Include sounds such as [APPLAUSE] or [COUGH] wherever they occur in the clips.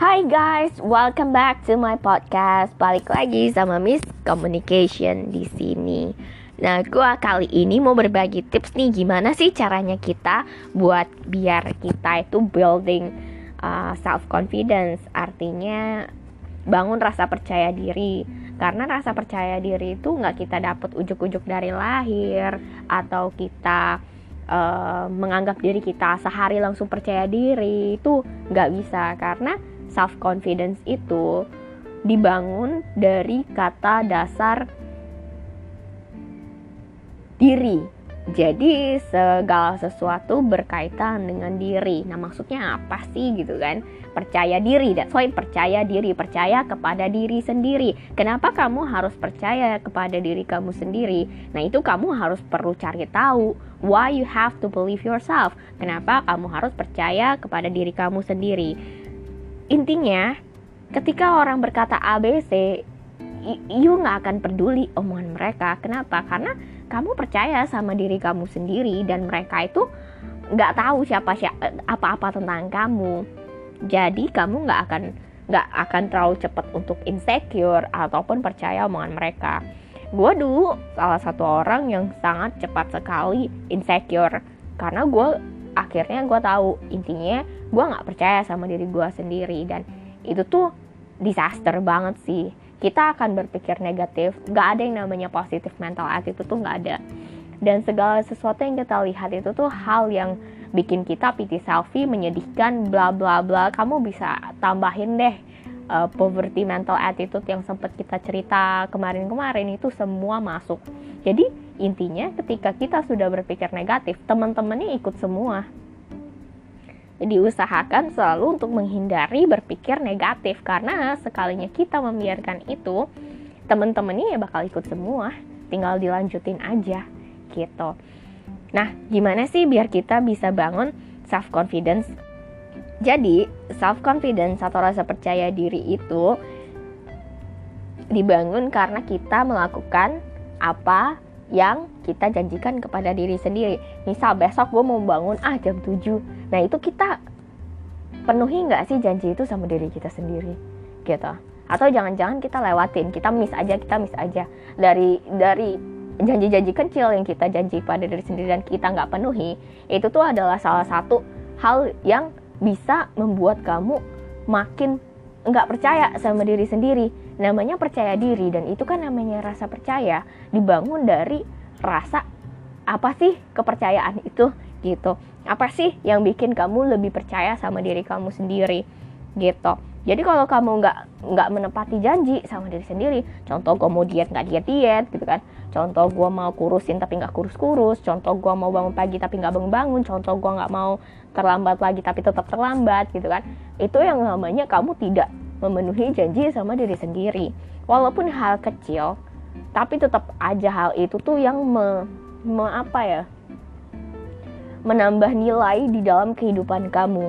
Hai guys, welcome back to my podcast. Balik lagi sama Miss Communication di sini. Nah, gua kali ini mau berbagi tips nih gimana sih caranya kita buat biar kita itu building uh, self confidence. Artinya bangun rasa percaya diri. Karena rasa percaya diri itu nggak kita dapat ujuk-ujuk dari lahir atau kita uh, menganggap diri kita sehari langsung percaya diri itu nggak bisa karena self confidence itu dibangun dari kata dasar diri. Jadi segala sesuatu berkaitan dengan diri. Nah, maksudnya apa sih gitu kan? Percaya diri. That's why percaya diri, percaya kepada diri sendiri. Kenapa kamu harus percaya kepada diri kamu sendiri? Nah, itu kamu harus perlu cari tahu why you have to believe yourself. Kenapa kamu harus percaya kepada diri kamu sendiri? Intinya, ketika orang berkata ABC, you nggak akan peduli omongan mereka. Kenapa? Karena kamu percaya sama diri kamu sendiri dan mereka itu nggak tahu siapa siapa apa-apa tentang kamu. Jadi kamu nggak akan nggak akan terlalu cepat untuk insecure ataupun percaya omongan mereka. Gue dulu salah satu orang yang sangat cepat sekali insecure karena gue akhirnya gue tahu. Intinya gue nggak percaya sama diri gue sendiri. Dan itu tuh disaster banget sih. Kita akan berpikir negatif. Nggak ada yang namanya positif mental attitude tuh nggak ada. Dan segala sesuatu yang kita lihat itu tuh hal yang bikin kita piti selfie menyedihkan bla bla bla. Kamu bisa tambahin deh uh, poverty mental attitude yang sempat kita cerita kemarin-kemarin itu semua masuk. Jadi intinya ketika kita sudah berpikir negatif teman-temannya ikut semua. Diusahakan selalu untuk menghindari berpikir negatif karena sekalinya kita membiarkan itu teman-temannya ya bakal ikut semua. Tinggal dilanjutin aja gitu. Nah gimana sih biar kita bisa bangun self confidence jadi self confidence atau rasa percaya diri itu dibangun karena kita melakukan apa yang kita janjikan kepada diri sendiri. Misal besok gue mau bangun ah jam 7. Nah itu kita penuhi nggak sih janji itu sama diri kita sendiri gitu. Atau jangan-jangan kita lewatin, kita miss aja, kita miss aja. Dari dari janji-janji kecil yang kita janji pada diri sendiri dan kita nggak penuhi, itu tuh adalah salah satu hal yang bisa membuat kamu makin nggak percaya sama diri sendiri. Namanya percaya diri dan itu kan namanya rasa percaya dibangun dari rasa apa sih kepercayaan itu? gitu. Apa sih yang bikin kamu lebih percaya sama diri kamu sendiri? gitu. Jadi kalau kamu nggak nggak menepati janji sama diri sendiri contoh gue mau diet nggak diet diet gitu kan. Contoh gue mau kurusin tapi nggak kurus kurus contoh gue mau bangun pagi tapi nggak bangun bangun contoh gue nggak mau terlambat lagi tapi tetap terlambat gitu kan itu yang namanya kamu tidak memenuhi janji sama diri sendiri. Walaupun hal kecil, tapi tetap aja hal itu tuh yang me, me apa ya? menambah nilai di dalam kehidupan kamu.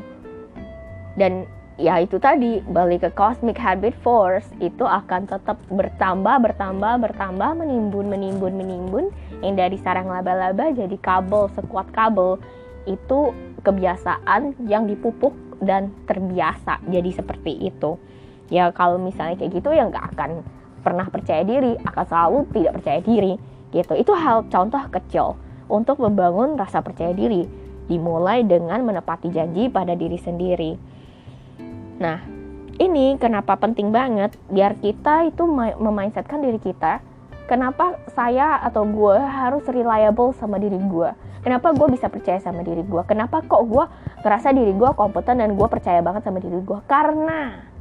Dan ya itu tadi balik ke cosmic habit force itu akan tetap bertambah bertambah bertambah menimbun menimbun menimbun yang dari sarang laba-laba jadi kabel sekuat kabel itu kebiasaan yang dipupuk dan terbiasa jadi seperti itu. Ya kalau misalnya kayak gitu ya nggak akan pernah percaya diri akan selalu tidak percaya diri gitu. Itu hal contoh kecil untuk membangun rasa percaya diri dimulai dengan menepati janji pada diri sendiri. Nah ini kenapa penting banget biar kita itu memindsetkan diri kita kenapa saya atau gue harus reliable sama diri gue kenapa gue bisa percaya sama diri gue kenapa kok gue ngerasa diri gue kompeten dan gue percaya banget sama diri gue karena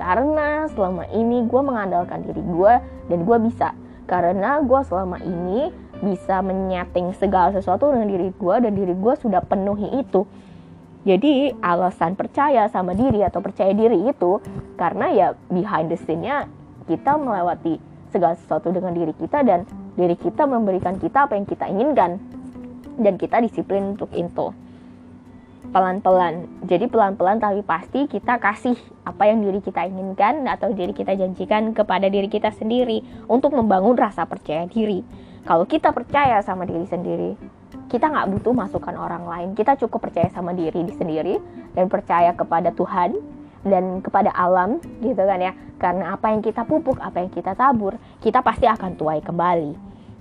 karena selama ini gue mengandalkan diri gue dan gue bisa. Karena gue selama ini bisa menyeting segala sesuatu dengan diri gue dan diri gue sudah penuhi itu. Jadi alasan percaya sama diri atau percaya diri itu karena ya behind the scene-nya kita melewati segala sesuatu dengan diri kita dan diri kita memberikan kita apa yang kita inginkan dan kita disiplin untuk itu pelan-pelan. Jadi pelan-pelan tapi pasti kita kasih apa yang diri kita inginkan atau diri kita janjikan kepada diri kita sendiri untuk membangun rasa percaya diri. Kalau kita percaya sama diri sendiri, kita nggak butuh masukan orang lain. Kita cukup percaya sama diri sendiri dan percaya kepada Tuhan dan kepada alam gitu kan ya karena apa yang kita pupuk apa yang kita tabur kita pasti akan tuai kembali.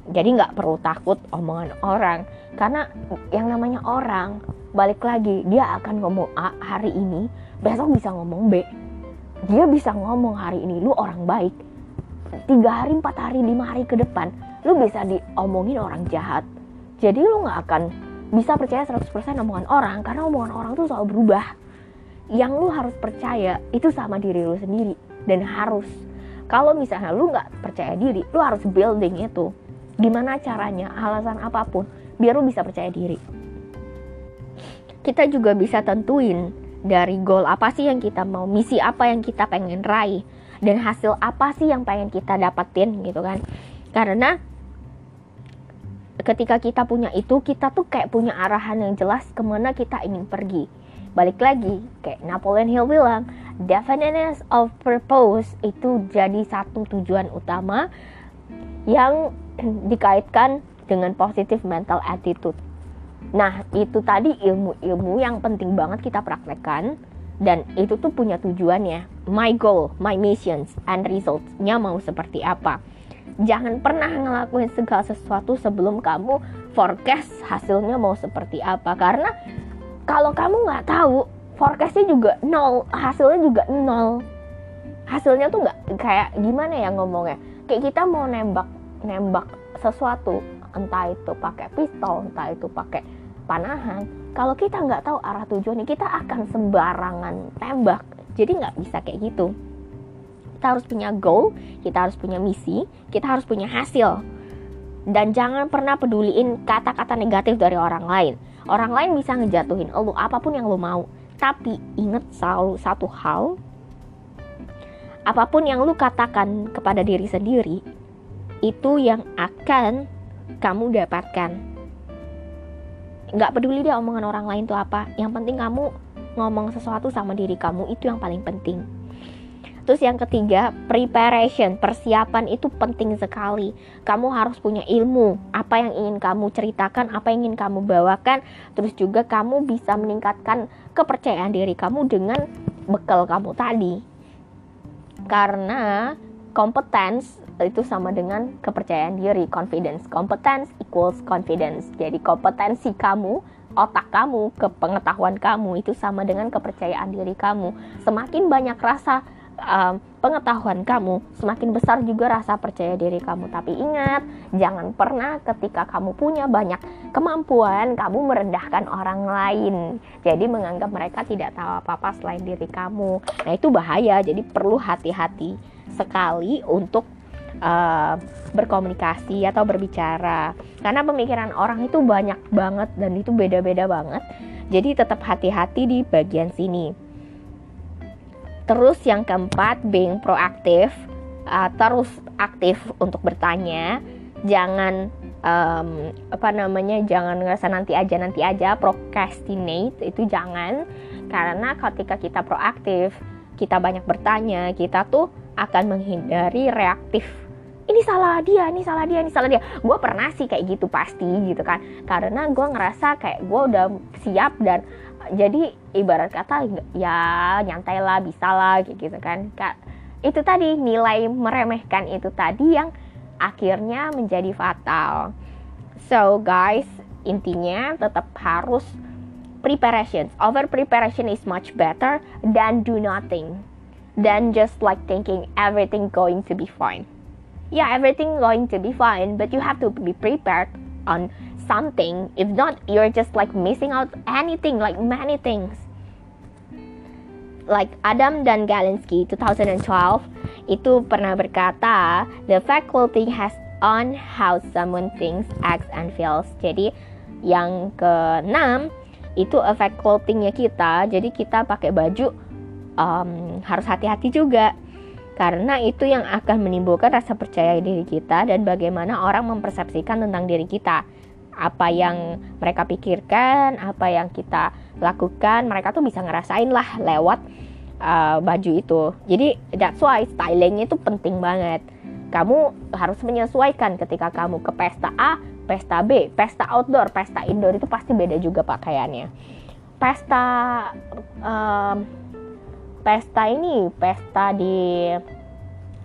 Jadi nggak perlu takut omongan orang. Karena yang namanya orang balik lagi dia akan ngomong A hari ini besok bisa ngomong B. Dia bisa ngomong hari ini lu orang baik. Tiga hari empat hari lima hari ke depan lu bisa diomongin orang jahat. Jadi lu nggak akan bisa percaya 100% omongan orang karena omongan orang tuh selalu berubah. Yang lu harus percaya itu sama diri lu sendiri dan harus kalau misalnya lu nggak percaya diri lu harus building itu. Gimana caranya alasan apa pun biar lu bisa percaya diri. Kita juga bisa tentuin dari goal apa sih yang kita mau misi apa yang kita pengen raih dan hasil apa sih yang pengen kita dapetin gitu kan. Karena ketika kita punya itu kita tuh kayak punya arahan yang jelas ke mana kita ingin pergi balik lagi kayak Napoleon Hill bilang definiteness of purpose itu jadi satu tujuan utama yang [CLEARS THROAT] dikaitkan dengan positive mental attitude. Nah, itu tadi ilmu-ilmu yang penting banget kita praktekkan dan itu tuh punya tujuannya. My goal, my missions and results-nya mau seperti apa. Jangan pernah ngelakuin segala sesuatu sebelum kamu forecast hasilnya mau seperti apa karena kalau kamu nggak tahu forecastnya juga nol hasilnya juga nol. Hasilnya tuh nggak kayak gimana ya ngomongnya? Kayak kita mau nembak nembak sesuatu entah itu pakai pistol entah itu pakai panahan kalau kita nggak tahu arah tujuannya kita akan sembarangan tembak. Jadi nggak bisa kayak gitu. Kita harus punya goal kita harus punya misi kita harus punya hasil. Dan jangan pernah peduliin kata-kata negatif dari orang lain Orang lain bisa ngejatuhin lo apa pun yang lo mau. Tapi ingat selalu satu hal, apa pun yang lo katakan kepada diri sendiri, itu yang akan kamu dapatkan. Nggak peduli dia omongan orang lain itu apa, yang penting kamu ngomong sesuatu sama diri kamu itu yang paling penting. Terus yang ketiga, preparation, persiapan itu penting sekali. Kamu harus punya ilmu, apa yang ingin kamu ceritakan, apa yang ingin kamu bawakan. Terus juga kamu bisa meningkatkan kepercayaan diri kamu dengan bekal kamu tadi. Karena competence itu sama dengan kepercayaan diri, confidence. Competence equals confidence. Jadi kompetensi kamu otak kamu, ke pengetahuan kamu itu sama dengan kepercayaan diri kamu. Semakin banyak rasa um, pengetahuan kamu, semakin besar juga rasa percaya diri kamu. Tapi ingat, jangan pernah ketika kamu punya banyak kemampuan, kamu merendahkan orang lain. Jadi menganggap mereka tidak tahu apa-apa selain diri kamu. Nah itu bahaya, jadi perlu hati-hati sekali untuk uh, berkomunikasi atau berbicara. Karena pemikiran orang itu banyak banget dan itu beda-beda banget. Jadi tetap hati-hati di bagian sini. Terus yang keempat, being proaktif, uh, terus aktif untuk bertanya, jangan um, apa namanya, jangan ngerasa nanti aja nanti aja, procrastinate itu jangan, karena ketika kita proaktif, kita banyak bertanya, kita tuh akan menghindari reaktif ini salah dia, ini salah dia, ini salah dia. Gue pernah sih kayak gitu pasti gitu kan. Karena gue ngerasa kayak gue udah siap dan jadi ibarat kata ya nyantai lah bisa lah gitu kan. Kak itu tadi nilai meremehkan itu tadi yang akhirnya menjadi fatal. So guys intinya tetap harus preparation over preparation is much better than do nothing. Than just like thinking everything going to be fine. Yeah everything going to be fine but you have to be prepared on something. If not, you're just like missing out anything, like many things. Like Adam dan Galinsky 2012 itu pernah berkata, the faculty has on how someone thinks, acts, and feels. Jadi yang keenam itu effect clothingnya kita. Jadi kita pakai baju um, harus hati-hati juga karena itu yang akan menimbulkan rasa percaya diri kita dan bagaimana orang mempersepsikan tentang diri kita apa yang mereka pikirkan, apa yang kita lakukan, mereka tuh bisa ngerasain lah lewat uh, baju itu. Jadi that's why styling itu penting banget. Kamu harus menyesuaikan ketika kamu ke pesta A, pesta B, pesta outdoor, pesta indoor itu pasti beda juga pakaiannya. Pesta um, pesta ini pesta di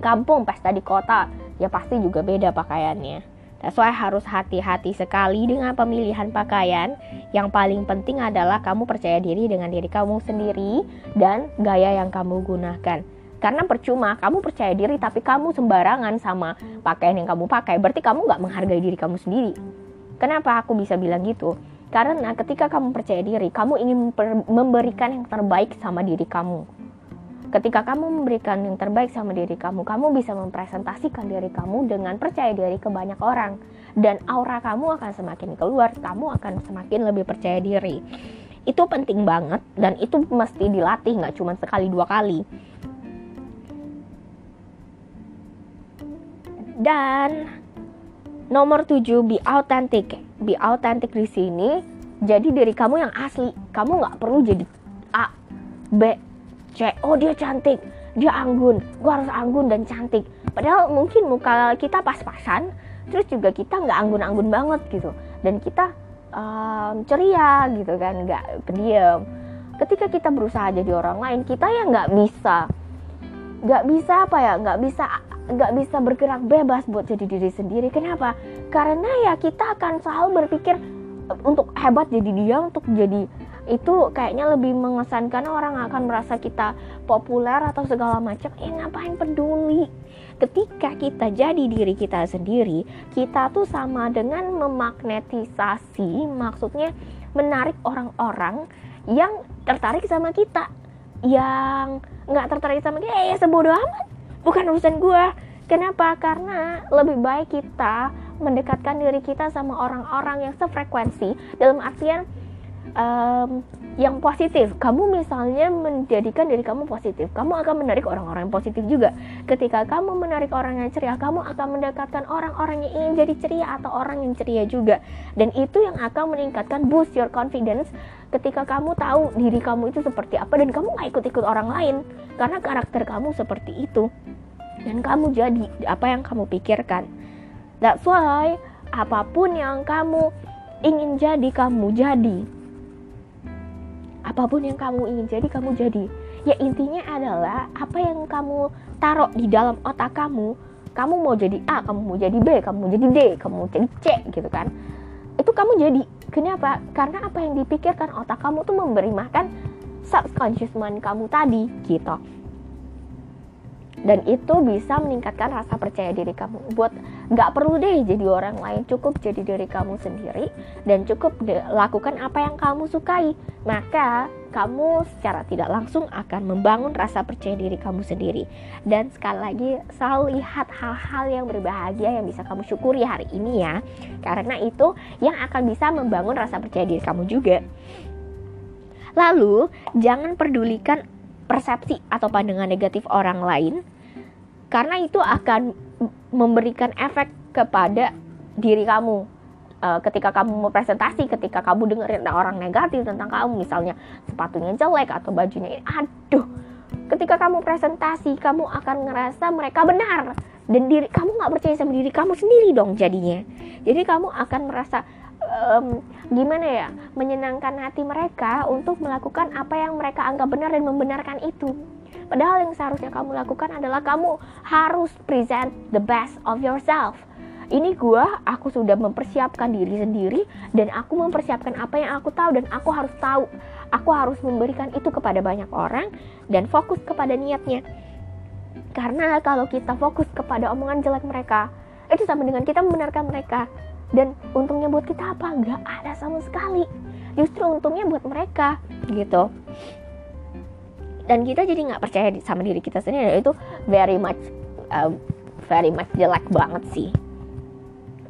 kampung pesta di kota ya pasti juga beda pakaiannya That's why harus hati-hati sekali dengan pemilihan pakaian. Yang paling penting adalah kamu percaya diri dengan diri kamu sendiri dan gaya yang kamu gunakan. Karena percuma kamu percaya diri tapi kamu sembarangan sama pakaian yang kamu pakai. Berarti kamu nggak menghargai diri kamu sendiri. Kenapa aku bisa bilang gitu? Karena ketika kamu percaya diri, kamu ingin memberikan yang terbaik sama diri kamu Ketika kamu memberikan yang terbaik sama diri kamu, kamu bisa mempresentasikan diri kamu dengan percaya diri ke banyak orang. Dan aura kamu akan semakin keluar, kamu akan semakin lebih percaya diri. Itu penting banget dan itu mesti dilatih nggak cuma sekali dua kali. Dan nomor tujuh, be authentic. Be authentic di sini jadi diri kamu yang asli. Kamu nggak perlu jadi A, B, cek oh dia cantik. Dia anggun. Gue harus anggun dan cantik. Padahal mungkin muka kita pas-pasan terus juga kita nggak anggun-anggun banget gitu. Dan kita um, ceria gitu kan nggak pendiam. Ketika kita berusaha jadi orang lain kita ya nggak bisa nggak bisa apa ya nggak bisa nggak bisa bergerak bebas buat jadi diri sendiri. Kenapa? Karena ya kita akan selalu berpikir untuk hebat jadi dia untuk jadi itu kayaknya lebih mengesankan orang akan merasa kita populer atau segala macam. Eh ngapain peduli? Ketika kita jadi diri kita sendiri kita tuh sama dengan memagnetisasi maksudnya menarik orang-orang yang tertarik sama kita yang nggak tertarik sama kita. Eh sebodoh amat. Bukan urusan gue kenapa? Karena lebih baik kita mendekatkan diri kita sama orang-orang yang sefrekuensi dalam artian um, yang positif. Kamu misalnya menjadikan diri kamu positif, kamu akan menarik orang-orang yang positif juga. Ketika kamu menarik orang yang ceria, kamu akan mendekatkan orang-orang yang ingin jadi ceria atau orang yang ceria juga. Dan itu yang akan meningkatkan boost your confidence ketika kamu tahu diri kamu itu seperti apa dan kamu gak ikut-ikut orang lain karena karakter kamu seperti itu. Dan kamu jadi apa yang kamu pikirkan. That's why apa pun yang kamu ingin jadi, kamu jadi apa pun yang kamu ingin jadi kamu jadi. Ya intinya adalah apa yang kamu taruh di dalam otak kamu kamu mau jadi A kamu mau jadi B kamu mau jadi D kamu mau jadi C gitu kan. Itu kamu jadi. Kenapa? Karena apa yang dipikirkan otak kamu tuh memberi makan subconscious mind kamu tadi gitu dan itu bisa meningkatkan rasa percaya diri kamu. Buat nggak perlu deh jadi orang lain. Cukup jadi diri kamu sendiri dan cukup lakukan apa yang kamu sukai. Maka kamu secara tidak langsung akan membangun rasa percaya diri kamu sendiri. Dan sekali lagi selalu lihat hal-hal yang berbahagia yang bisa kamu syukuri hari ini ya. Karena itu yang akan bisa membangun rasa percaya diri kamu juga. Lalu jangan pedulikan persepsi atau pandangan negatif orang lain karena itu akan memberikan efek kepada diri kamu. Uh, ketika kamu mau presentasi ketika kamu dengerin orang negatif tentang kamu misalnya sepatunya jelek atau bajunya ini aduh ketika kamu presentasi kamu akan ngerasa mereka benar. Dan diri kamu nggak percaya sama diri kamu sendiri dong jadinya. Jadi kamu akan merasa um, gimana ya menyenangkan hati mereka untuk melakukan apa yang mereka anggap benar dan membenarkan itu Padahal yang seharusnya kamu lakukan adalah kamu harus present the best of yourself. Ini gue, aku sudah mempersiapkan diri sendiri dan aku mempersiapkan apa yang aku tahu dan aku harus tahu. Aku harus memberikan itu kepada banyak orang dan fokus kepada niatnya. Karena kalau kita fokus kepada omongan jelek mereka, itu sama dengan kita membenarkan mereka. Dan untungnya buat kita apa? Gak ada sama sekali. Justru untungnya buat mereka gitu dan kita jadi nggak percaya sama diri kita sendiri. Itu very much uh, very much jelek banget sih.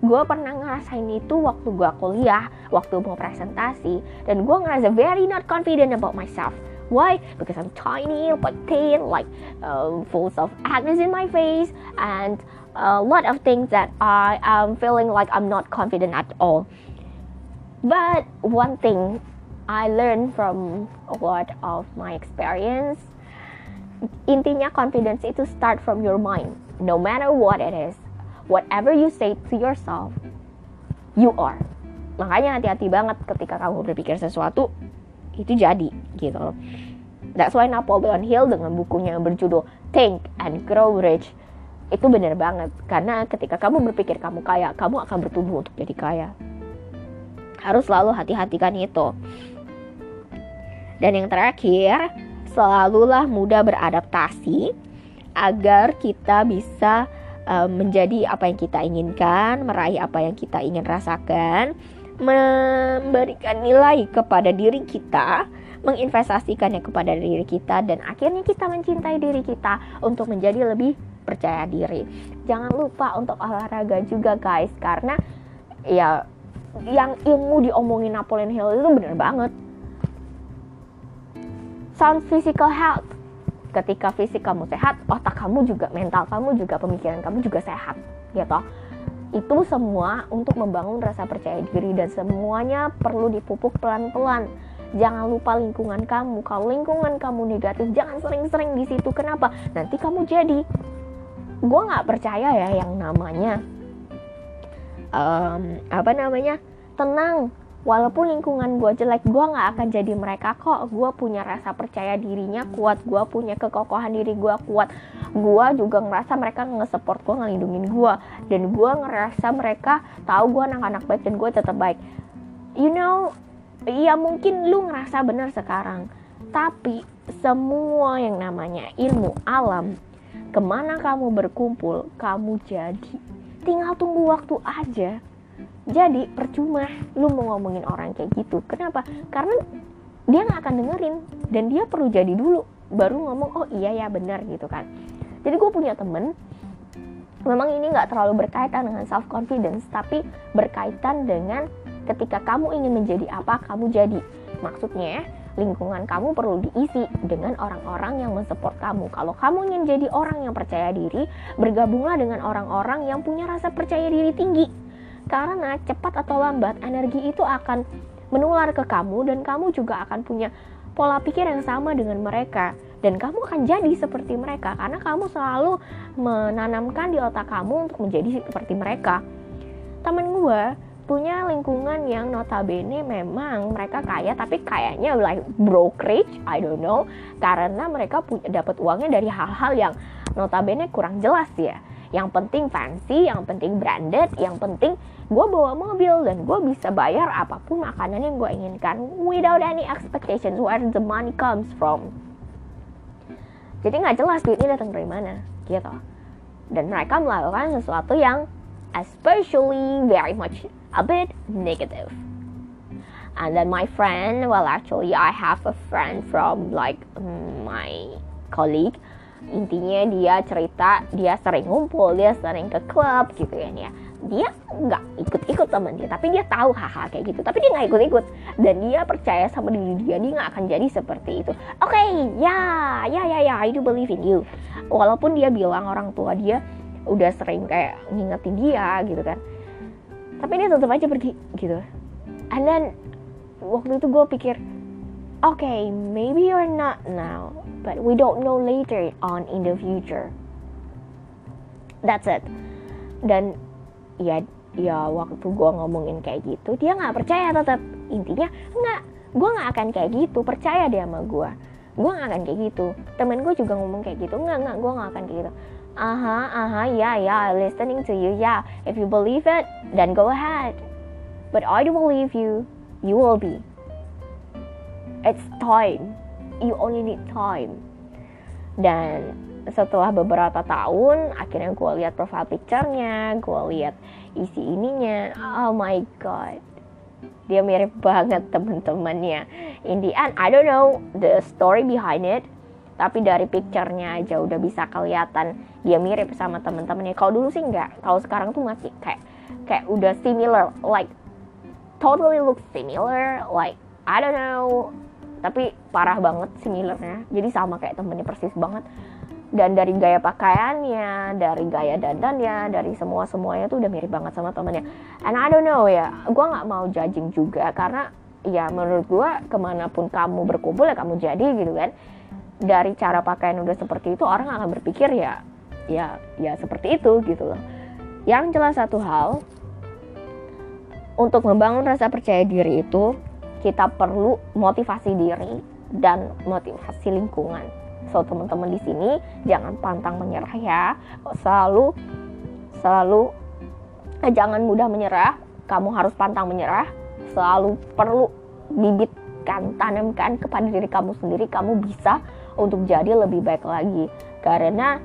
Gue pernah ngerasain itu waktu gue kuliah waktu mau presentasi. Dan gue ngerasa very not confident about myself. Why? Because I'm tiny, but thin, like uh, full of acne in my face, and a lot of things that I am feeling like I'm not confident at all. But one thing I learned from a lot of my experience. Intinya confidence itu start from your mind. No matter what it is, whatever you say to yourself, you are. Makanya hati-hati banget ketika kamu berpikir sesuatu itu jadi gitu loh. That's why Napoleon Hill dengan bukunya yang berjudul Think and Grow Rich itu benar banget karena ketika kamu berpikir kamu kaya, kamu akan bertumbuh untuk jadi kaya. Harus selalu hati-hatikan itu. Dan yang terakhir, selalulah mudah beradaptasi agar kita bisa uh, menjadi apa yang kita inginkan, meraih apa yang kita ingin rasakan, memberikan nilai kepada diri kita, menginvestasikannya kepada diri kita dan akhirnya kita mencintai diri kita untuk menjadi lebih percaya diri. Jangan lupa untuk olahraga juga guys karena ya yang ilmu diomongin Napoleon Hill itu bener banget sound physical health. Ketika fisik kamu sehat otak kamu juga mental kamu juga pemikiran kamu juga sehat gitu. Itu semua untuk membangun rasa percaya diri dan semuanya perlu dipupuk pelan-pelan. Jangan lupa lingkungan kamu. Kalau lingkungan kamu negatif jangan sering-sering di situ. Kenapa? Nanti kamu jadi gue nggak percaya ya yang namanya um, apa namanya tenang walaupun lingkungan gue jelek gue nggak akan jadi mereka kok. Gue punya rasa percaya dirinya kuat gue punya kekokohan diri gue kuat. Gue juga ngerasa mereka nge-support gue ngelindungin gue dan gue ngerasa mereka tahu gue anak-anak baik dan gue tetap baik. You know ya mungkin lu ngerasa bener sekarang. Tapi semua yang namanya ilmu alam ke mana kamu berkumpul kamu jadi. Tinggal tunggu waktu aja jadi percuma lu mau ngomongin orang kayak gitu. Kenapa? Karena dia nggak akan dengerin dan dia perlu jadi dulu baru ngomong oh iya ya benar gitu kan. Jadi gue punya temen memang ini nggak terlalu berkaitan dengan self confidence tapi berkaitan dengan ketika kamu ingin menjadi apa kamu jadi. Maksudnya lingkungan kamu perlu diisi dengan orang-orang yang mensupport kamu. Kalau kamu ingin jadi orang yang percaya diri, bergabunglah dengan orang-orang yang punya rasa percaya diri tinggi karena cepat atau lambat energi itu akan menular ke kamu dan kamu juga akan punya pola pikir yang sama dengan mereka dan kamu akan jadi seperti mereka karena kamu selalu menanamkan di otak kamu untuk menjadi seperti mereka. Temen gue punya lingkungan yang notabene memang mereka kaya tapi kayaknya like brokerage I don't know karena mereka punya dapat uangnya dari hal-hal yang notabene kurang jelas ya yang penting fancy, yang penting branded, yang penting gue bawa mobil dan gue bisa bayar apa pun makanan yang gue inginkan without any expectations where the money comes from. Jadi nggak jelas duitnya datang dari mana, gitu. Dan mereka melakukan sesuatu yang especially very much a bit negative. And then my friend, well actually I have a friend from like my colleague intinya dia cerita dia sering ngumpul dia sering ke klub gitu kan ya dia nggak ikut-ikut teman dia tapi dia tahu hal-hal kayak gitu. Tapi dia nggak ikut-ikut. Dan dia percaya sama diri dia dia nggak akan jadi seperti itu. Oke ya ya ya ya I do believe in you. Walaupun dia bilang orang tua dia udah sering kayak ngingetin dia gitu kan. Tapi dia tetap aja pergi gitu. And then waktu itu gue pikir okay maybe you're not now but we don't know later on in the future. That's it. Dan ya ya waktu gue ngomongin kayak gitu dia nggak percaya tetap intinya nggak gue nggak akan kayak gitu. Percaya dia sama gue gue nggak akan kayak gitu. Temen gue juga ngomong kayak gitu. Nggak nggak gue nggak akan kayak gitu. Aha aha ya ya listening to you ya yeah. if you believe it then go ahead. But I do believe you. You will be. It's time you only need time. Dan setelah beberapa tahun akhirnya gue lihat profile picture-nya gue lihat isi ininya. Oh my god. Dia mirip banget temen-temennya. In the end I don't know the story behind it tapi dari picture-nya aja udah bisa kelihatan dia mirip sama temen-temennya. Kalau dulu sih nggak kalau sekarang tuh masih kayak kayak udah similar like totally look similar. Like I don't know tapi parah banget similarnya jadi sama kayak temennya persis banget dan dari gaya pakaiannya, dari gaya dandannya, dari semua semuanya tuh udah mirip banget sama temennya. And I don't know ya, gue nggak mau judging juga karena ya menurut gue ke mana pun kamu berkumpul ya kamu jadi gitu kan. Dari cara pakaian udah seperti itu orang akan berpikir ya, ya, ya seperti itu gitu loh. Yang jelas satu hal, untuk membangun rasa percaya diri itu kita perlu motivasi diri dan motivasi lingkungan. So teman-teman di sini jangan pantang menyerah ya. Selalu selalu eh, jangan mudah menyerah. Kamu harus pantang menyerah. Selalu perlu bibitkan, tanamkan kepada diri kamu sendiri. Kamu bisa untuk jadi lebih baik lagi. Karena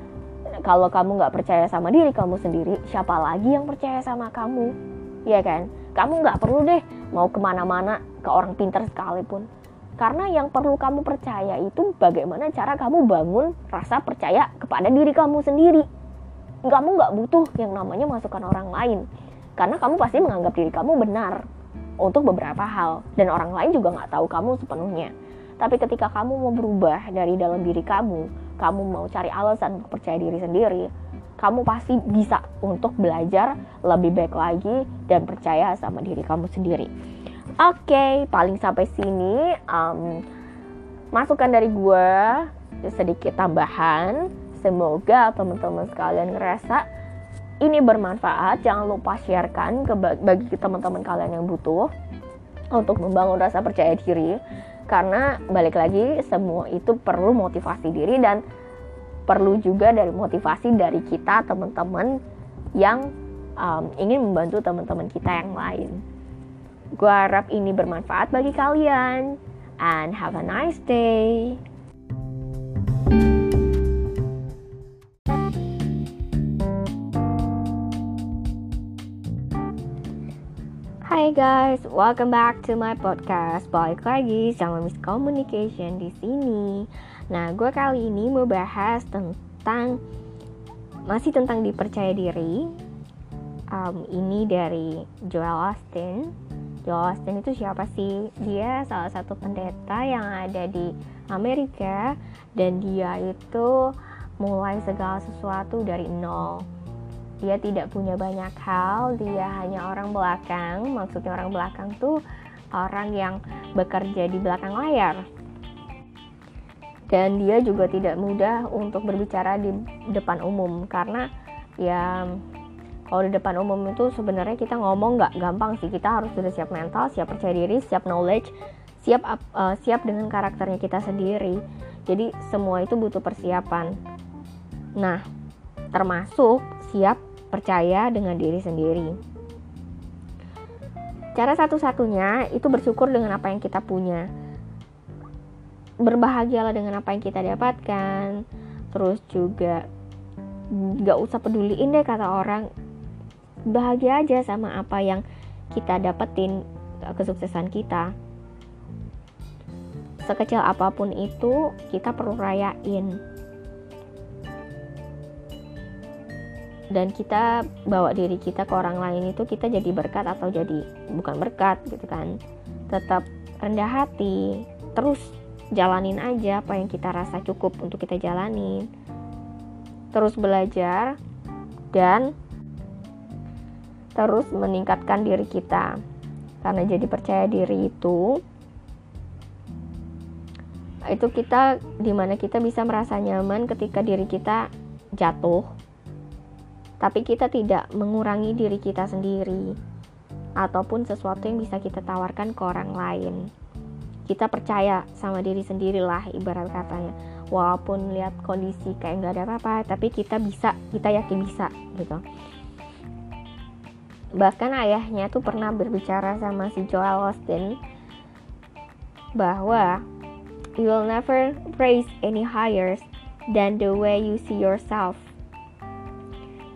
kalau kamu nggak percaya sama diri kamu sendiri, siapa lagi yang percaya sama kamu? Ya kan? Kamu nggak perlu deh mau ke mana-mana ke orang pintar sekalipun karena yang perlu kamu percaya itu bagaimana cara kamu bangun rasa percaya kepada diri kamu sendiri. Kamu nggak butuh yang namanya masukan orang lain. Karena kamu pasti menganggap diri kamu benar untuk beberapa hal. Dan orang lain juga nggak tahu kamu sepenuhnya. Tapi ketika kamu mau berubah dari dalam diri kamu, kamu mau cari alasan untuk percaya diri sendiri, kamu pasti bisa untuk belajar lebih baik lagi dan percaya sama diri kamu sendiri. Oke, okay, paling sampai sini um, masukan dari gue sedikit tambahan. Semoga teman-teman sekalian ngerasa ini bermanfaat. Jangan lupa sharekan ke bagi teman-teman kalian yang butuh untuk membangun rasa percaya diri. Karena balik lagi semua itu perlu motivasi diri dan perlu juga dari motivasi dari kita teman-teman yang um, ingin membantu teman-teman kita yang lain. Gue harap ini bermanfaat bagi kalian. And have a nice day. Hai guys, welcome back to my podcast. Balik lagi sama Miss Communication di sini. Nah, gue kali ini mau bahas tentang masih tentang dipercaya diri. Um, ini dari Joel Austin Joel Austin itu siapa sih? Dia salah satu pendeta yang ada di Amerika dan dia itu mulai segala sesuatu dari nol. Dia tidak punya banyak hal, dia hanya orang belakang. Maksudnya orang belakang tuh orang yang bekerja di belakang layar. Dan dia juga tidak mudah untuk berbicara di depan umum karena ya kalau di depan umum itu sebenarnya kita ngomong nggak gampang sih kita harus sudah siap mental siap percaya diri siap knowledge siap uh, siap dengan karakternya kita sendiri jadi semua itu butuh persiapan nah termasuk siap percaya dengan diri sendiri. Cara satu-satunya itu bersyukur dengan apa yang kita punya. Berbahagialah dengan apa yang kita dapatkan. Terus juga nggak usah peduliin deh kata orang. Bahagia aja sama apa yang kita dapetin kesuksesan kita. Sekecil apa pun itu kita perlu rayain dan kita bawa diri kita ke orang lain itu kita jadi berkat atau jadi bukan berkat gitu kan. Tetap rendah hati terus jalanin aja apa yang kita rasa cukup untuk kita jalanin. Terus belajar dan terus meningkatkan diri kita. Karena jadi percaya diri itu itu kita di mana kita bisa merasa nyaman ketika diri kita jatuh tapi kita tidak mengurangi diri kita sendiri. Ataupun sesuatu yang bisa kita tawarkan ke orang lain. Kita percaya sama diri sendiri lah ibarat katanya. Walaupun lihat kondisi kayak nggak ada apa-apa tapi kita bisa kita yakin bisa gitu. Bahkan ayahnya tuh pernah berbicara sama si Joel Austin bahwa you will never praise any higher than the way you see yourself.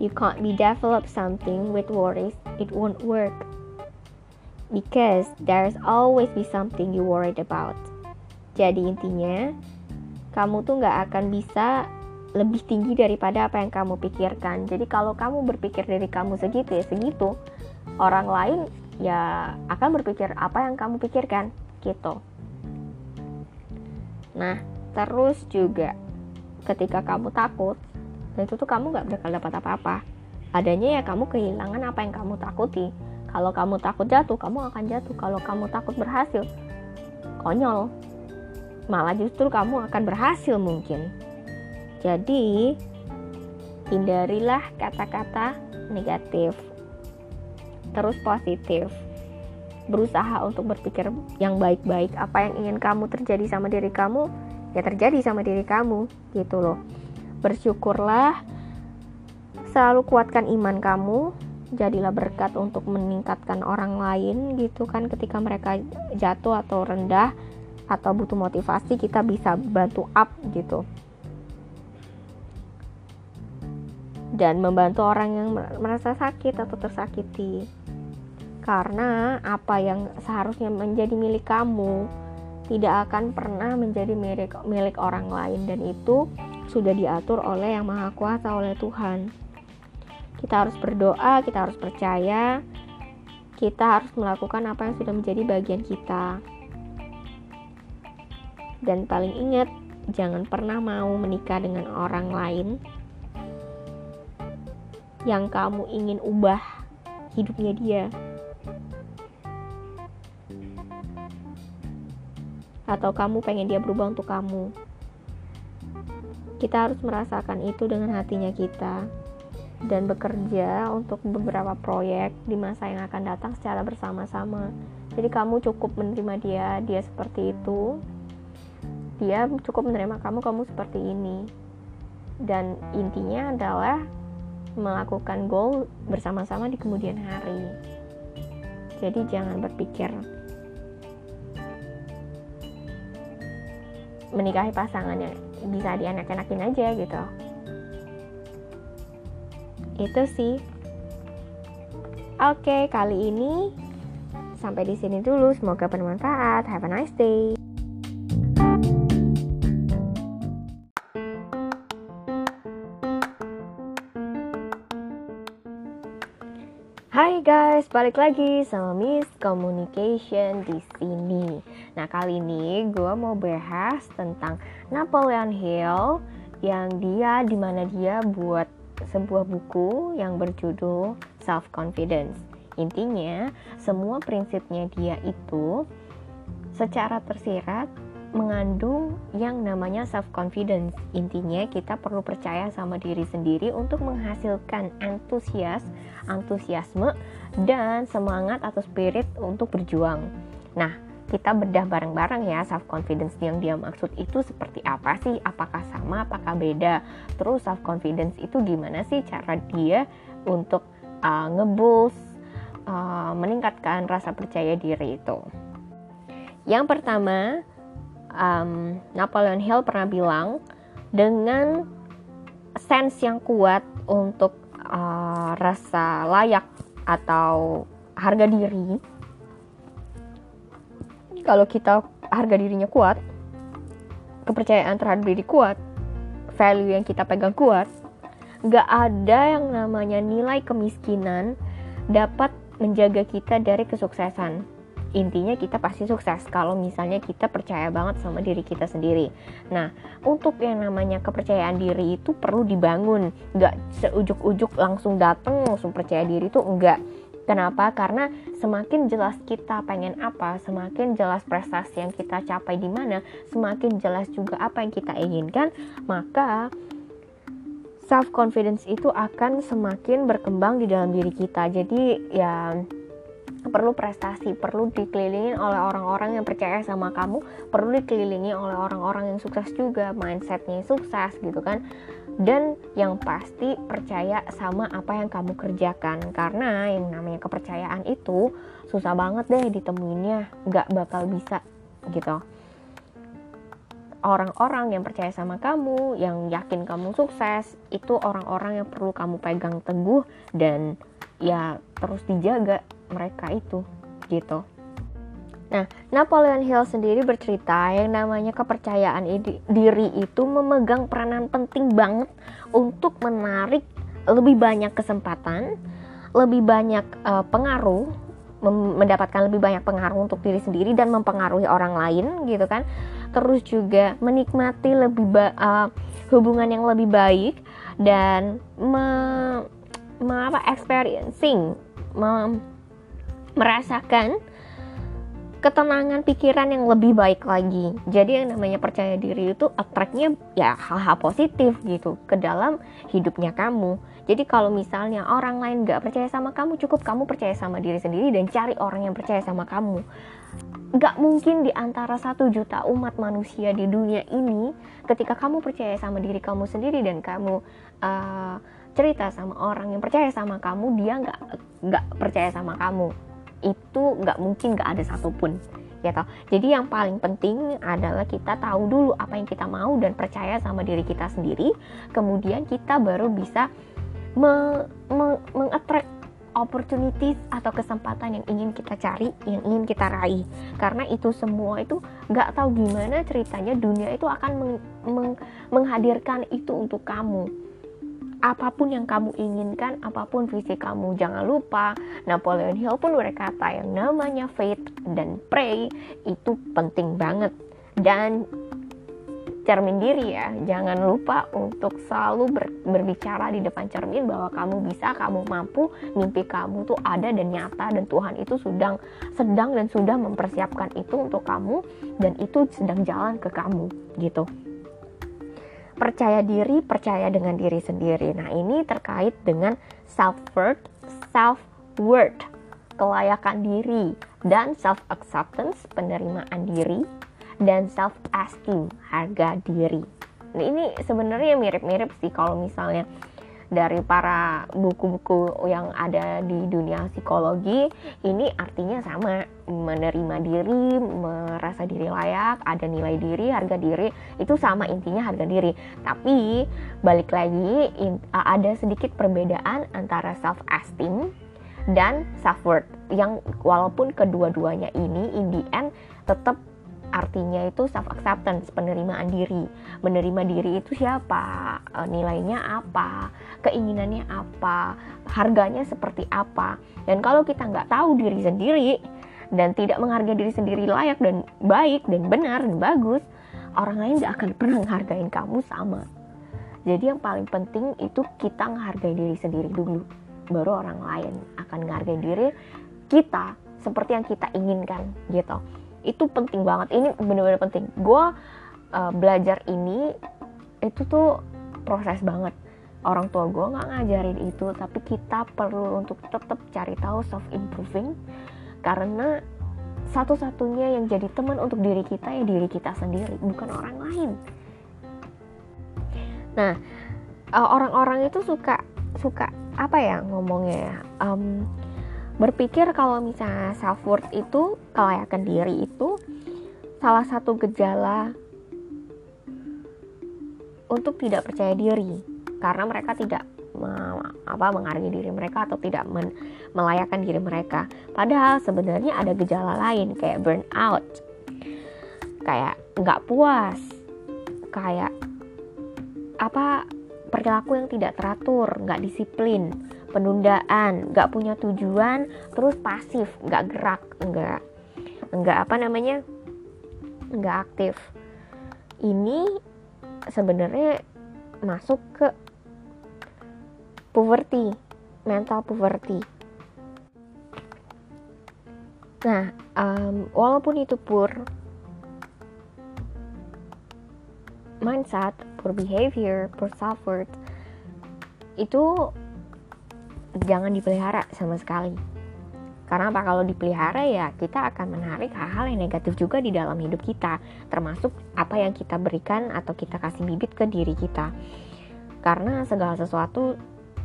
You can't be develop something with worries, it won't work. Because there's always be something you worried about. Jadi intinya, kamu tuh nggak akan bisa lebih tinggi daripada apa yang kamu pikirkan. Jadi kalau kamu berpikir dari kamu segitu ya segitu, orang lain ya akan berpikir apa yang kamu pikirkan gitu. Nah, terus juga ketika kamu takut, itu tuh kamu nggak bakal dapat apa-apa. Adanya ya kamu kehilangan apa yang kamu takuti. Kalau kamu takut jatuh, kamu akan jatuh. Kalau kamu takut berhasil, konyol. Malah justru kamu akan berhasil mungkin jadi, hindarilah kata-kata negatif. Terus positif. berusaha untuk berpikir yang baik-baik apa yang ingin kamu terjadi sama diri kamu ya terjadi sama diri kamu gitu loh bersyukurlah. Selalu kuatkan iman kamu. Jadilah berkat untuk meningkatkan orang lain gitu kan. Ketika mereka jatuh atau rendah atau butuh motivasi kita bisa bantu up gitu. Dan membantu orang yang merasa sakit atau tersakiti. Karena apa yang seharusnya menjadi milik kamu tidak akan pernah menjadi milik milik orang lain. Dan itu sudah diatur oleh yang maha kuasa oleh Tuhan. Kita harus berdoa kita harus percaya kita harus melakukan apa yang sudah menjadi bagian kita. Dan paling ingat jangan pernah mau menikah dengan orang lain yang kamu ingin ubah hidupnya dia. Atau kamu pengen dia berubah untuk kamu. Kita harus merasakan itu dengan hatinya kita dan bekerja untuk beberapa proyek di masa yang akan datang secara bersama-sama. Jadi kamu cukup menerima dia, dia seperti itu. Dia cukup menerima kamu, kamu seperti ini. Dan intinya adalah melakukan goal bersama-sama di kemudian hari. Jadi jangan berpikir menikahi pasangannya bisa dienak-enakin aja gitu. Itu sih. Oke kali ini sampai di sini dulu. Semoga bermanfaat. Have a nice day guys, balik lagi sama Miss Communication di sini. Nah kali ini gue mau bahas tentang Napoleon Hill yang dia di mana dia buat sebuah buku yang berjudul Self Confidence. Intinya semua prinsipnya dia itu secara tersirat mengandung yang namanya self confidence. Intinya kita perlu percaya sama diri sendiri untuk menghasilkan antusias, antusiasme dan semangat atau spirit untuk berjuang. Nah, kita bedah bareng-bareng ya self confidence yang dia maksud itu seperti apa sih? Apakah sama, apakah beda? Terus self confidence itu gimana sih cara dia untuk uh, ngeboost uh, meningkatkan rasa percaya diri itu? Yang pertama, um, Napoleon Hill pernah bilang dengan sense yang kuat untuk uh, rasa layak atau harga diri. Kalau kita harga dirinya kuat kepercayaan terhadap diri kuat value yang kita pegang kuat gak ada yang namanya nilai kemiskinan dapat menjaga kita dari kesuksesan intinya kita pasti sukses kalau misalnya kita percaya banget sama diri kita sendiri. Nah, untuk yang namanya kepercayaan diri itu perlu dibangun, nggak seujuk-ujuk langsung dateng langsung percaya diri itu enggak. Kenapa? Karena semakin jelas kita pengen apa, semakin jelas prestasi yang kita capai di mana, semakin jelas juga apa yang kita inginkan, maka self confidence itu akan semakin berkembang di dalam diri kita. Jadi ya perlu prestasi, perlu dikelilingi oleh orang-orang yang percaya sama kamu, perlu dikelilingi oleh orang-orang yang sukses juga, mindsetnya sukses gitu kan. Dan yang pasti percaya sama apa yang kamu kerjakan, karena yang namanya kepercayaan itu susah banget deh ditemuinnya, nggak bakal bisa gitu. Orang-orang yang percaya sama kamu, yang yakin kamu sukses, itu orang-orang yang perlu kamu pegang teguh dan ya terus dijaga mereka itu gitu. Nah, Napoleon Hill sendiri bercerita yang namanya kepercayaan diri itu memegang peranan penting banget untuk menarik lebih banyak kesempatan, lebih banyak uh, pengaruh, mendapatkan lebih banyak pengaruh untuk diri sendiri dan mempengaruhi orang lain gitu kan. Terus juga menikmati lebih uh, hubungan yang lebih baik dan me, me apa experiencing me, merasakan ketenangan pikiran yang lebih baik lagi. Jadi yang namanya percaya diri itu attract-nya ya hal-hal positif gitu ke dalam hidupnya kamu. Jadi kalau misalnya orang lain gak percaya sama kamu, cukup kamu percaya sama diri sendiri dan cari orang yang percaya sama kamu. Gak mungkin di antara satu juta umat manusia di dunia ini, ketika kamu percaya sama diri kamu sendiri dan kamu uh, cerita sama orang yang percaya sama kamu, dia gak, gak percaya sama kamu. Itu gak mungkin gak ada satupun gitu. Jadi yang paling penting adalah kita tahu dulu apa yang kita mau dan percaya sama diri kita sendiri. Kemudian kita baru bisa me, me, mengattract opportunities atau kesempatan yang ingin kita cari, yang ingin kita raih. Karena itu semua itu nggak tahu gimana ceritanya dunia itu akan meng, meng, menghadirkan itu untuk kamu. Apa pun yang kamu inginkan, apa pun visi kamu, jangan lupa Napoleon Hill pun berkata yang namanya faith dan pray itu penting banget. Dan cermin diri ya jangan lupa untuk selalu ber, berbicara di depan cermin bahwa kamu bisa kamu mampu mimpi kamu tuh ada dan nyata dan Tuhan itu sedang sedang dan sudah mempersiapkan itu untuk kamu dan itu sedang jalan ke kamu gitu percaya diri percaya dengan diri sendiri. Nah ini terkait dengan self worth self worth kelayakan diri dan self acceptance penerimaan diri dan self esteem harga diri. Nah, ini sebenarnya mirip-mirip sih kalau misalnya dari para buku-buku yang ada di dunia psikologi ini artinya sama. Menerima diri merasa diri layak ada nilai diri harga diri itu sama intinya harga diri. Tapi balik lagi ada sedikit perbedaan antara self esteem dan self worth yang walaupun kedua-duanya ini in the end tetap artinya itu self acceptance penerimaan diri. Menerima diri itu siapa? E, nilainya apa? Keinginannya apa? Harganya seperti apa? Dan kalau kita nggak tahu diri sendiri dan tidak menghargai diri sendiri layak dan baik dan benar dan bagus orang lain nggak akan pernah menghargai kamu sama. Jadi yang paling penting itu kita menghargai diri sendiri dulu baru orang lain akan menghargai diri kita seperti yang kita inginkan gitu itu penting banget. Ini bener-bener penting. Gue uh, belajar ini itu tuh proses banget. Orang tua gue nggak ngajarin itu tapi kita perlu untuk tetap cari tahu self improving. Karena satu-satunya yang jadi teman untuk diri kita ya diri kita sendiri bukan orang lain. Nah uh, orang-orang itu suka suka apa ya ngomongnya ya? Um, berpikir kalau misalnya self worth itu kelayakan diri itu salah satu gejala untuk tidak percaya diri. Karena mereka tidak apa menghargai diri mereka atau tidak men, melayakan diri mereka. Padahal sebenarnya ada gejala lain kayak burnout, kayak nggak puas, kayak apa perilaku yang tidak teratur, nggak disiplin, penundaan, nggak punya tujuan, terus pasif, nggak gerak, nggak nggak apa namanya, nggak aktif. Ini sebenarnya masuk ke poverty, mental poverty. Nah, um, walaupun itu pur mindset, poor behavior, poor self worth, itu jangan dipelihara sama sekali. Karena apa kalau dipelihara ya kita akan menarik hal-hal yang negatif juga di dalam hidup kita, termasuk apa yang kita berikan atau kita kasih bibit ke diri kita. Karena segala sesuatu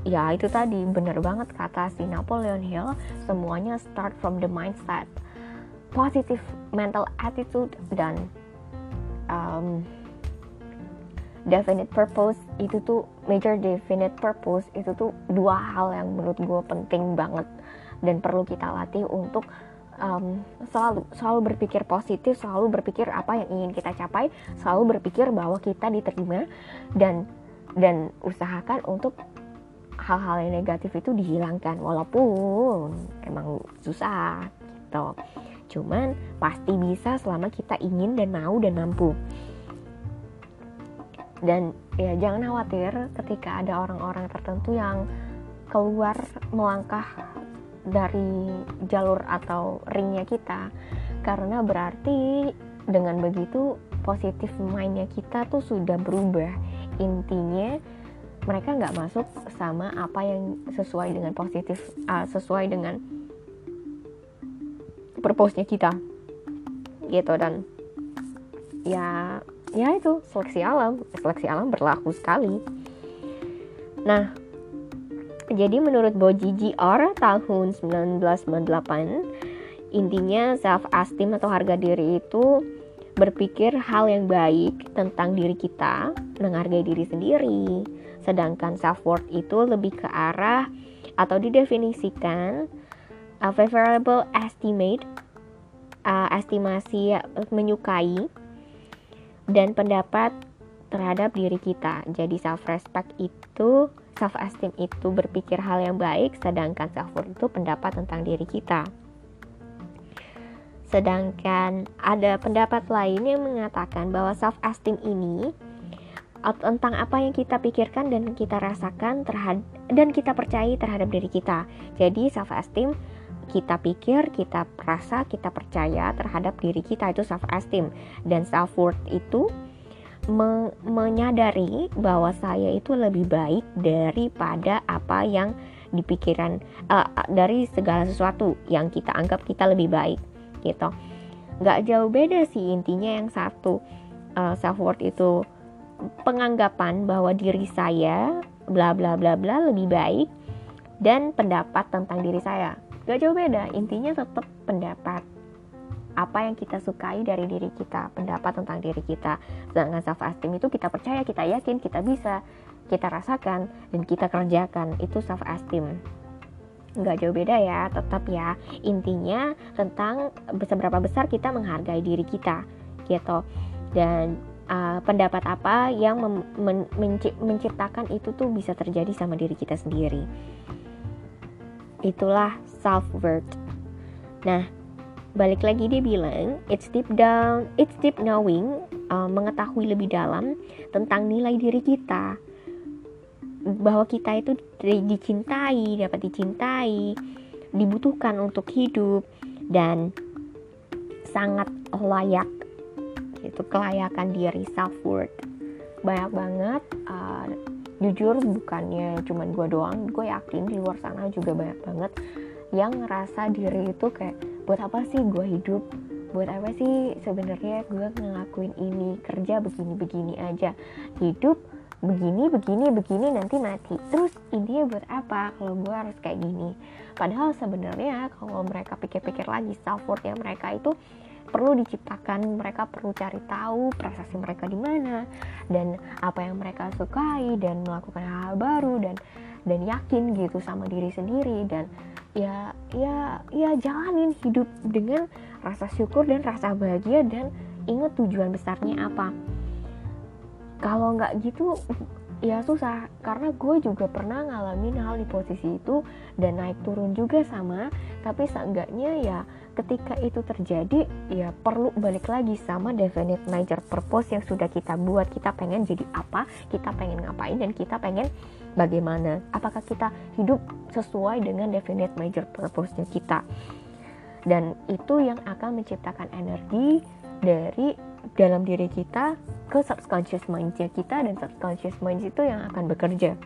ya itu tadi bener banget kata si Napoleon Hill, semuanya start from the mindset, positive mental attitude dan um, definite purpose itu tuh major definite purpose itu tuh dua hal yang menurut gue penting banget dan perlu kita latih untuk um, selalu selalu berpikir positif selalu berpikir apa yang ingin kita capai selalu berpikir bahwa kita diterima dan dan usahakan untuk hal-hal yang negatif itu dihilangkan walaupun emang susah gitu. Cuman pasti bisa selama kita ingin dan mau dan mampu dan ya jangan khawatir ketika ada orang-orang tertentu yang keluar melangkah dari jalur atau ringnya kita. Karena berarti dengan begitu positif mindnya kita tuh sudah berubah. Intinya mereka nggak masuk sama apa yang sesuai dengan positif uh, sesuai dengan purpose-nya kita. Gitu dan ya ya itu seleksi alam seleksi alam berlaku sekali nah jadi menurut Boji GR tahun 1998 intinya self esteem atau harga diri itu berpikir hal yang baik tentang diri kita, menghargai diri sendiri. Sedangkan self worth itu lebih ke arah atau didefinisikan a favorable estimate uh, estimasi menyukai dan pendapat terhadap diri kita. Jadi self respect itu, self esteem itu berpikir hal yang baik, sedangkan self worth itu pendapat tentang diri kita. Sedangkan ada pendapat lain yang mengatakan bahwa self esteem ini tentang apa yang kita pikirkan dan kita rasakan terhadap dan kita percaya terhadap diri kita. Jadi self esteem kita pikir, kita rasa, kita percaya terhadap diri kita itu self esteem dan self worth itu me menyadari bahwa saya itu lebih baik daripada apa yang dipikiran uh, dari segala sesuatu yang kita anggap kita lebih baik gitu. Gak jauh beda sih intinya yang satu uh, self worth itu penganggapan bahwa diri saya bla bla bla bla lebih baik dan pendapat tentang diri saya Gak jauh beda, intinya tetap pendapat apa yang kita sukai dari diri kita, pendapat tentang diri kita. Sedangkan self esteem itu kita percaya, kita yakin, kita bisa, kita rasakan dan kita kerjakan. Itu self esteem. Gak jauh beda ya, tetap ya. Intinya tentang seberapa besar kita menghargai diri kita, gitu. Dan uh, pendapat apa yang menciptakan itu tuh bisa terjadi sama diri kita sendiri. Itulah self-worth. Nah, balik lagi dia bilang, it's deep down, it's deep knowing, uh, mengetahui lebih dalam tentang nilai diri kita. Bahwa kita itu dicintai, dapat dicintai, dibutuhkan untuk hidup, dan sangat layak itu kelayakan diri self worth banyak banget uh, jujur bukannya cuman gue doang gue yakin di luar sana juga banyak banget yang ngerasa diri itu kayak buat apa sih gue hidup? Buat apa sih sebenarnya gue ngelakuin ini? Kerja begini-begini aja. Hidup begini begini begini nanti mati. Terus intinya buat apa kalau gue harus kayak gini? Padahal sebenarnya kalau mereka pikir-pikir lagi self yang mereka itu perlu diciptakan. Mereka perlu cari tahu prestasi mereka di mana dan apa yang mereka sukai dan melakukan hal, -hal baru dan dan yakin gitu sama diri sendiri dan ya ya ya jalanin hidup dengan rasa syukur dan rasa bahagia dan ingat tujuan besarnya apa. Kalau nggak gitu ya susah karena gue juga pernah ngalamin hal di posisi itu dan naik turun juga sama tapi seenggaknya ya ketika itu terjadi ya perlu balik lagi sama definite major purpose yang sudah kita buat. Kita pengen jadi apa kita pengen ngapain dan kita pengen bagaimana. Apakah kita hidup sesuai dengan definite major purpose-nya kita? Dan itu yang akan menciptakan energi dari dalam diri kita ke subconscious mind kita dan subconscious mind itu yang akan bekerja.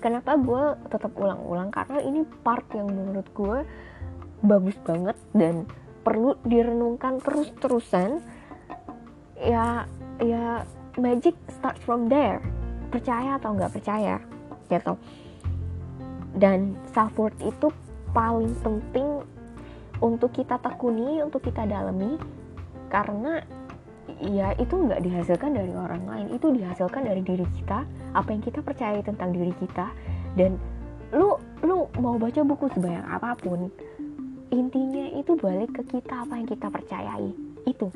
Kenapa gue tetap ulang-ulang? Karena ini part yang menurut gue bagus banget dan perlu direnungkan terus-terusan. Ya ya magic start from there. Percaya atau nggak percaya gitu. Dan self worth itu paling penting untuk kita tekuni untuk kita dalami karena ya itu nggak dihasilkan dari orang lain itu dihasilkan dari diri kita apa yang kita percaya tentang diri kita. Dan lu lu mau baca buku sebanyak apa pun intinya itu balik ke kita apa yang kita percayai itu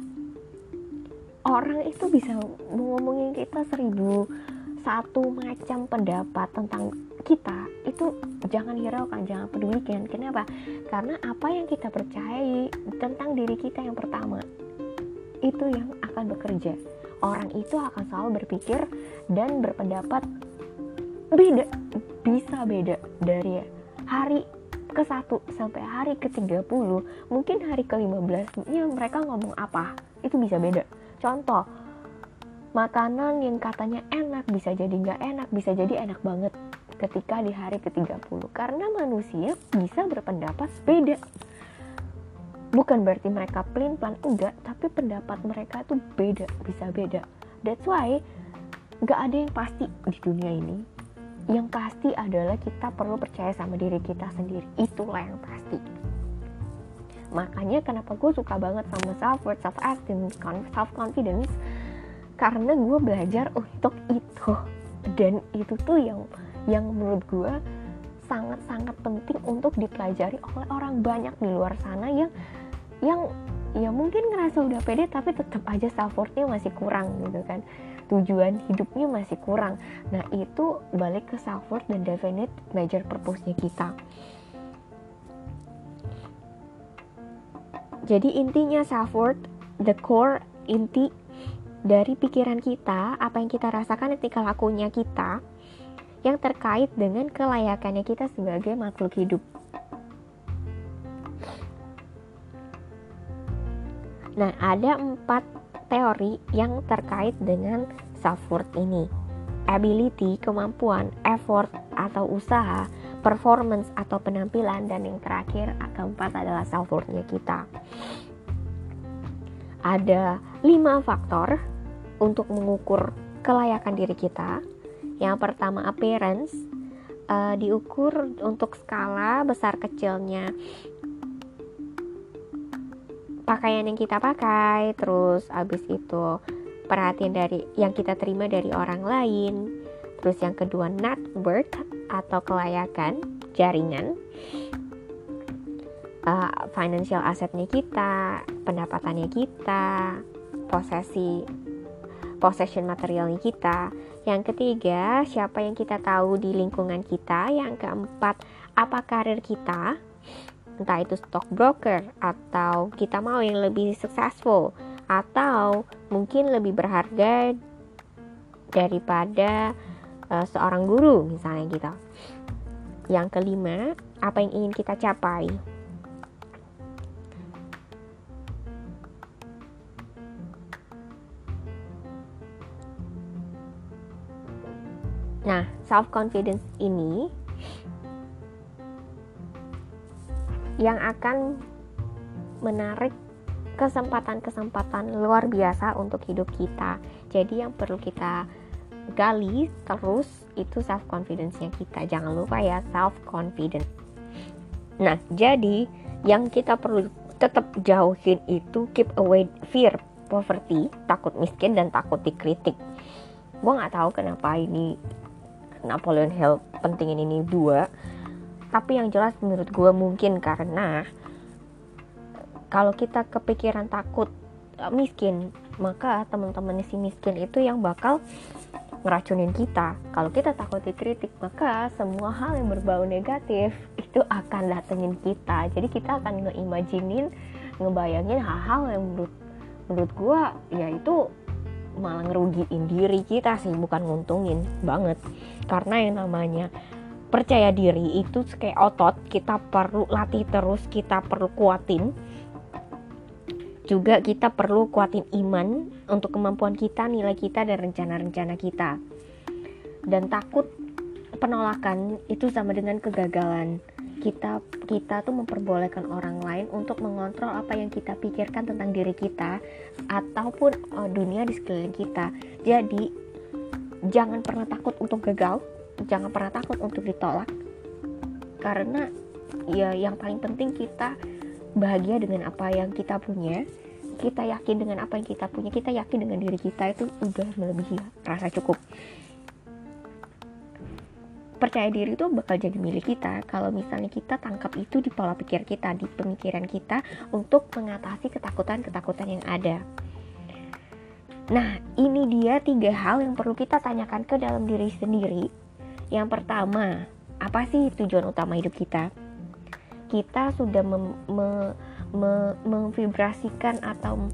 orang itu bisa ngomongin kita seribu satu macam pendapat tentang kita itu jangan hiraukan, jangan pedulikan. Kenapa? Karena apa yang kita percayai tentang diri kita yang pertama itu yang akan bekerja. Orang itu akan selalu berpikir dan berpendapat beda, bisa beda dari hari ke satu sampai hari ke 30 mungkin hari ke 15 ya mereka ngomong apa? Itu bisa beda. Contoh makanan yang katanya enak bisa jadi nggak enak bisa jadi enak banget ketika di hari ke-30 karena manusia bisa berpendapat beda. Bukan berarti mereka plain plan enggak tapi pendapat mereka tuh beda bisa beda. That's why nggak ada yang pasti di dunia ini yang pasti adalah kita perlu percaya sama diri kita sendiri. Itulah yang pasti. Makanya kenapa gue suka banget sama self worth self esteem self confidence? Karena gue belajar untuk itu. Dan itu tuh yang yang menurut gue sangat-sangat penting untuk dipelajari oleh orang banyak di luar sana yang yang ya mungkin ngerasa udah pede tapi tetap aja self worthnya masih kurang gitu kan. Tujuan hidupnya masih kurang. Nah itu balik ke self worth dan definite major purpose-nya kita. Jadi intinya self worth the core inti dari pikiran kita, apa yang kita rasakan ketika lakunya kita, yang terkait dengan kelayakannya kita sebagai makhluk hidup. Nah, ada empat teori yang terkait dengan self-worth ini. Ability, kemampuan, effort atau usaha, performance atau penampilan, dan yang terakhir keempat adalah self-worth-nya kita. Ada lima faktor untuk mengukur kelayakan diri kita. Yang pertama appearance uh, diukur untuk skala besar kecilnya pakaian yang kita pakai, terus abis itu perhatian dari yang kita terima dari orang lain, terus yang kedua net worth atau kelayakan jaringan, uh, financial asetnya kita, pendapatannya kita, posesi possession materialnya kita. Yang ketiga, siapa yang kita tahu di lingkungan kita. Yang keempat, apa karir kita. Entah itu stockbroker atau kita mau yang lebih successful atau mungkin lebih berharga daripada uh, seorang guru misalnya gitu. Yang kelima, apa yang ingin kita capai. Nah, self confidence ini yang akan menarik kesempatan-kesempatan luar biasa untuk hidup kita. Jadi yang perlu kita gali terus itu self confidence-nya kita. Jangan lupa ya self confidence. Nah, jadi yang kita perlu tetap jauhin itu keep away fear poverty, takut miskin dan takut dikritik. Gue nggak tahu kenapa ini Napoleon Hill pentingin ini dua tapi yang jelas menurut gue mungkin karena kalau kita kepikiran takut eh, miskin maka teman-teman si miskin itu yang bakal ngeracunin kita. Kalau kita takut dikritik maka semua hal yang berbau negatif itu akan datengin kita. Jadi kita akan ngeimajinin ngebayangin hal-hal yang menurut menurut gue ya itu malah ngerugiin diri kita sih bukan nguntungin banget. Karena yang namanya percaya diri itu kayak otot kita perlu latih terus kita perlu kuatin. Juga kita perlu kuatin iman untuk kemampuan kita nilai kita dan rencana-rencana kita. Dan takut penolakan itu sama dengan kegagalan. Kita kita tuh memperbolehkan orang lain untuk mengontrol apa yang kita pikirkan tentang diri kita ataupun uh, dunia di sekeliling kita. Jadi jangan pernah takut untuk gagal, jangan pernah takut untuk ditolak. Karena ya yang paling penting kita bahagia dengan apa yang kita punya. Kita yakin dengan apa yang kita punya, kita yakin dengan diri kita itu udah melebihi rasa cukup percaya diri itu bakal jadi milik kita kalau misalnya kita tangkap itu di pola pikir kita, di pemikiran kita untuk mengatasi ketakutan-ketakutan yang ada. Nah, ini dia tiga hal yang perlu kita tanyakan ke dalam diri sendiri. Yang pertama, apa sih tujuan utama hidup kita? Kita sudah mem, me, me, memvibrasikan atau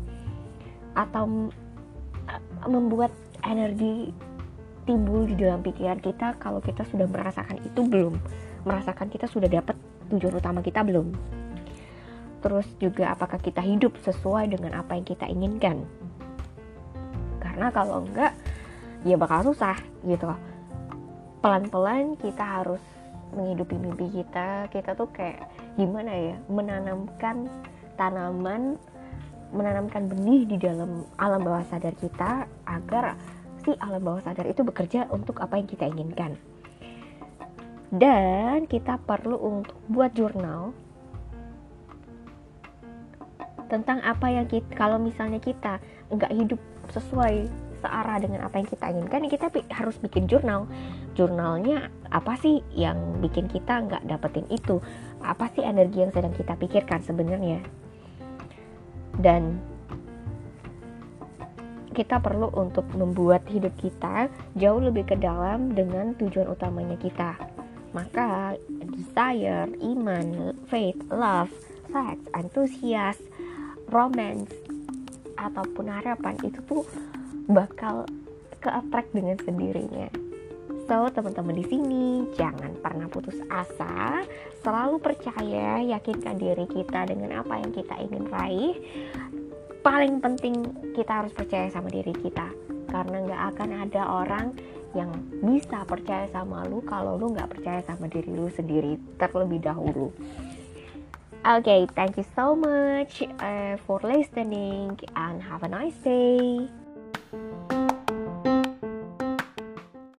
atau membuat energi timbul di dalam pikiran kita kalau kita sudah merasakan itu belum. Merasakan kita sudah dapat tujuan utama kita belum. Terus juga apakah kita hidup sesuai dengan apa yang kita inginkan? Karena kalau enggak ya bakal susah gitu pelan-pelan kita harus menghidupi mimpi kita. Kita tuh kayak gimana ya menanamkan tanaman menanamkan benih di dalam alam bawah sadar kita agar si alam bawah sadar itu bekerja untuk apa yang kita inginkan. Dan kita perlu untuk buat jurnal tentang apa yang kita kalau misalnya kita nggak hidup sesuai searah dengan apa yang kita inginkan kita harus bikin jurnal jurnalnya apa sih yang bikin kita nggak dapetin itu? Apa sih energi yang sedang kita pikirkan sebenarnya? Dan kita perlu untuk membuat hidup kita jauh lebih ke dalam dengan tujuan utamanya kita. Maka desire, iman, faith, love, sex, antusias, romance ataupun harapan itu tuh bakal ke attract dengan sendirinya. So, teman-teman di sini jangan pernah putus asa, selalu percaya, yakinkan diri kita dengan apa yang kita ingin raih. Paling penting kita harus percaya sama diri kita, karena nggak akan ada orang yang bisa percaya sama lu kalau lu nggak percaya sama diri lu sendiri terlebih dahulu. Okay, thank you so much uh, for listening and have a nice day.